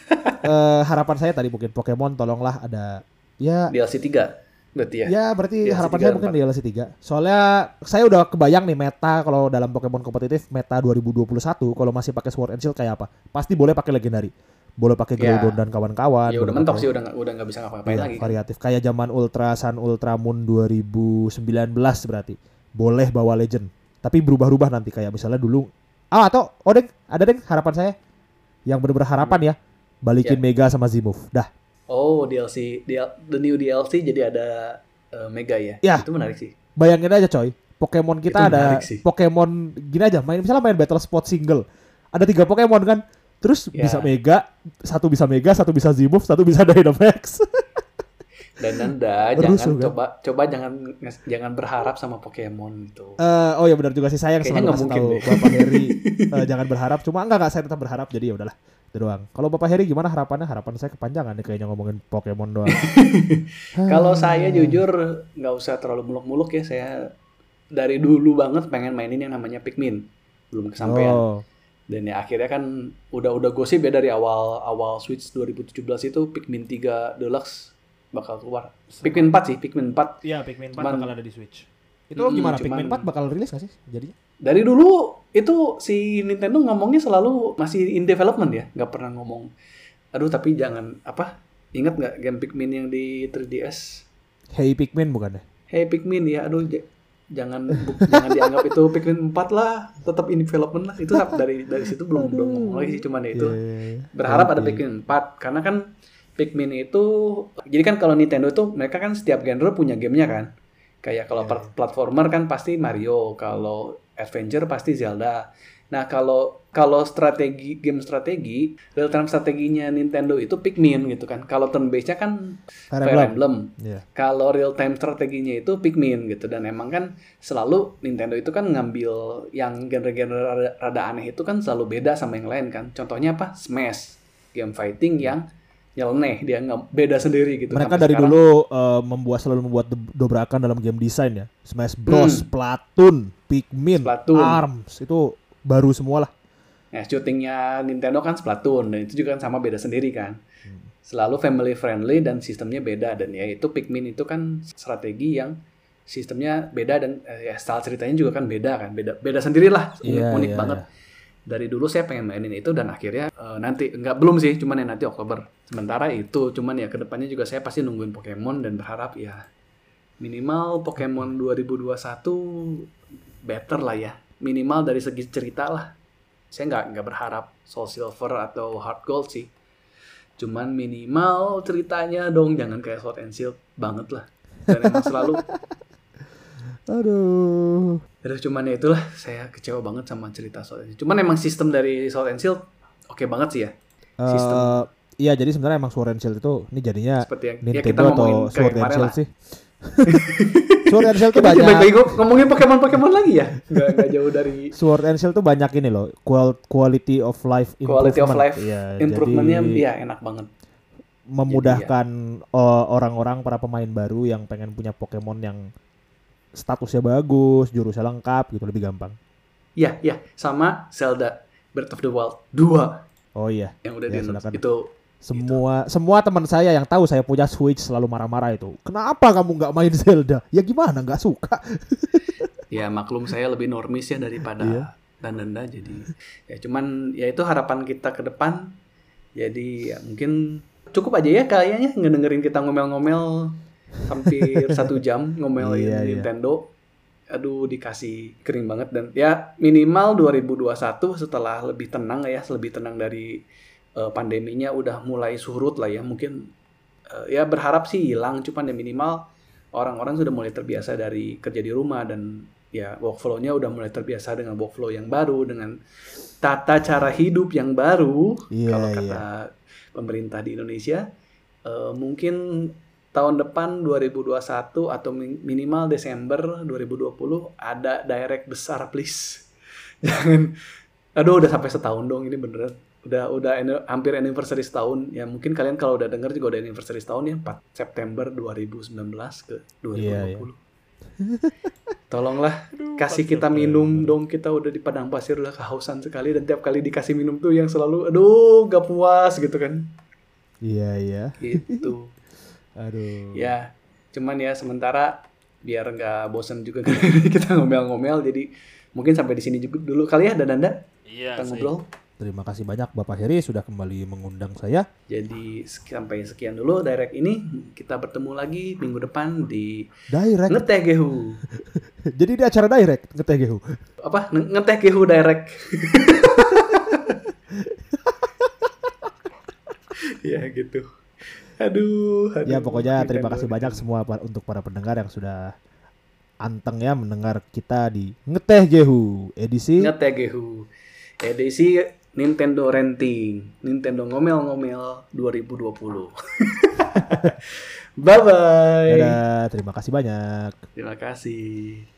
*laughs* eh, harapan saya tadi mungkin Pokemon tolonglah ada ya DLC 3 berarti ya. Ya berarti DLC harapan 3 saya mungkin DLC 3 Soalnya saya udah kebayang nih meta kalau dalam Pokemon kompetitif meta 2021 kalau masih pakai Sword and Shield kayak apa? Pasti boleh pakai legendary. Boleh pakai Ya. Groudon dan kawan-kawan. Ya udah mentok sih udah nggak udah nggak bisa ngapa-ngapain Iya, lagi. kan. variatif kayak zaman Ultra Sun Ultra Moon 2019 berarti. Boleh bawa legend. Tapi berubah-ubah nanti kayak misalnya dulu Ah atau oh deng, ada deng harapan saya yang bener-bener harapan ya. Balikin Ya. Mega sama Zimove. Dah. Oh, DLC DL the new DLC jadi ada eh, Mega ya. Ya. Itu menarik sih. Bayangin aja coy, Pokemon kita Itu ada sih. Pokemon gini aja, main misalnya main Battle Spot single, ada tiga Pokemon kan, terus Ya. bisa Mega, satu bisa Mega, satu bisa Zimove, satu bisa Dynamax. *laughs* Dan Rusuh, jangan kan? coba coba jangan jangan berharap sama Pokemon itu. Eh, oh ya benar juga sih sayang Kayaknya selalu nggak mungkin tahu. Bapak Heri *laughs* eh, jangan berharap, cuma enggak enggak saya tetap berharap jadi ya udahlah. Itu doang. Kalau Bapak Heri gimana harapannya? Harapan saya kepanjangan nih kayaknya ngomongin Pokemon doang. *laughs* Kalau saya jujur nggak usah terlalu muluk-muluk ya. Saya dari dulu banget pengen mainin yang namanya Pikmin. Belum kesampaian. Oh, Dan ya akhirnya kan udah-udah gosip ya dari awal awal Switch 2017 itu Pikmin 3 Deluxe bakal keluar. Pikmin 4 sih, Pikmin 4. Iya, Pikmin 4 Cuman- bakal ada di Switch. itu Hmm, gimana? cuman- Pikmin 4 bakal rilis gak sih jadinya? Dari dulu itu si Nintendo ngomongnya selalu masih in development ya, nggak pernah ngomong. Aduh tapi jangan apa? Ingat nggak game Pikmin yang di 3DS? Hey Pikmin bukan deh? Hey Pikmin ya, aduh jangan jangan dianggap itu Pikmin 4 lah, tetap in development lah. Itu dari dari situ belum belum ngomong lagi sih cuman ya itu. Iya, iya, iya. berharap ada Oke. Pikmin 4 karena kan Pikmin itu jadi kan kalau Nintendo itu mereka kan setiap genre punya gamenya kan. Kayak kalau Iya, per- platformer kan pasti Mario kalau adventure pasti Zelda. Nah kalau kalau strategi game strategi real time strateginya Nintendo itu Pikmin gitu kan. Kalau turn based nya kan Fire Emblem. Emblem. Iya. kalau real time strateginya itu Pikmin gitu. Dan emang kan selalu Nintendo itu kan ngambil yang genre-genre rada, rada aneh itu kan selalu beda sama yang lain kan. Contohnya apa? Smash. Game fighting yang nyeleneh dia nggak beda sendiri gitu Mereka dari sekarang- dulu eh, membuat selalu membuat do- dobrakan dalam game design ya. Smash Bros, Hmm. Splatoon, Pikmin, Splatoon. Arms itu baru semua lah. Nah, syutingnya Nintendo kan Splatoon dan itu juga kan sama beda sendiri kan. Hmm. Selalu family friendly dan sistemnya beda dan ya itu Pikmin itu kan strategi yang sistemnya beda dan eh, ya style ceritanya juga kan beda kan. Beda beda sendirilah, unik, Iya, unik iya, banget. iya. Dari dulu saya pengen mainin itu dan akhirnya eh, nanti enggak belum sih, cuman ya nanti Oktober. Sementara itu cuman ya ke depannya juga saya pasti nungguin Pokemon dan berharap ya minimal Pokemon 2021 better lah ya. Minimal dari segi cerita lah saya nggak nggak berharap Soul Silver atau Heart Gold sih. Cuman minimal ceritanya dong jangan kayak Sword and Shield banget lah. Dan emang selalu *laughs* Aduh. Aduh, cuman ya itulah saya kecewa banget sama cerita Sword and Shield. Cuman emang sistem dari Sword and Shield oke banget sih ya. Sistem. Eh, iya jadi sebenarnya emang Sword and Shield itu ini jadinya Seperti yang ya kita Nintendo atau ngomongin kayak Sword and Shield lah. sih. *laughs* Sword and Shield tuh banyak balik-balik ngomongin Pokemon-Pokemon lagi ya. Nggak, nggak jauh dari Sword and Shield tuh banyak ini loh, qual- quality of life improvement. quality of life Iya, improvementnya jadi ya enak banget. memudahkan eh, orang-orang para pemain baru yang pengen punya Pokemon yang statusnya bagus, jurusnya lengkap gitu lebih gampang. Iya, iya, sama Zelda Breath of the Wild 2 Oh iya, yang udah Ya, di itu semua semua teman saya yang tahu saya punya Switch selalu marah-marah itu. Kenapa kamu nggak main *laughs* Zelda? Ya gimana nggak suka? *laughs* ya maklum saya lebih normis ya daripada Iya. dan danda jadi ya cuman ya itu harapan kita ke depan jadi ya mungkin cukup aja ya kayaknya ngedengerin kita ngomel-ngomel hampir satu *laughs* jam ngomelin Iya, iya. Nintendo aduh dikasih kering banget dan ya minimal 2021 setelah lebih tenang ya lebih tenang dari eh, pandeminya udah mulai surut lah ya mungkin eh, ya berharap sih hilang cuman ya minimal orang-orang sudah mulai terbiasa dari kerja di rumah dan ya workflow-nya udah mulai terbiasa dengan workflow yang baru dengan tata cara hidup yang baru Iya, kalau iya. kata pemerintah di Indonesia Eh, mungkin tahun depan 2021 atau min- minimal Desember 2020 ada direct besar please. *laughs* Jangan aduh udah sampai setahun dong ini beneran. Udah udah ane- hampir anniversary setahun. Ya mungkin kalian kalau udah denger juga udah anniversary setahun ya 4 September 2019 ke 2020 Iya, iya. *laughs* tolonglah kasih kita minum dong kita udah di padang pasir udah kehausan sekali. Dan tiap kali dikasih minum tuh yang selalu aduh gak puas gitu kan. Iya iya. gitu *laughs* Aduh. ya cuman ya sementara biar nggak bosen juga *laughs* kita ngomel-ngomel jadi mungkin sampai di sini juga dulu kali ya dan anda Iya kita ngobrol Terima kasih banyak Bapak Heri sudah kembali mengundang saya. jadi sampai sekian dulu direct ini kita bertemu lagi minggu depan di Direct. ngeteh gehu *laughs* Jadi di acara direct ngeteh GHU. apa Nge- ngeteh gehu direct *laughs* ya gitu aduh, aduh. Ya pokoknya terima kasih banyak semua untuk para pendengar yang sudah anteng ya mendengar kita di ngeteh Gehu edisi ngeteh gehu. Edisi Nintendo Renting Nintendo ngomel-ngomel 2020 bye bye Dadah, terima kasih banyak. terima kasih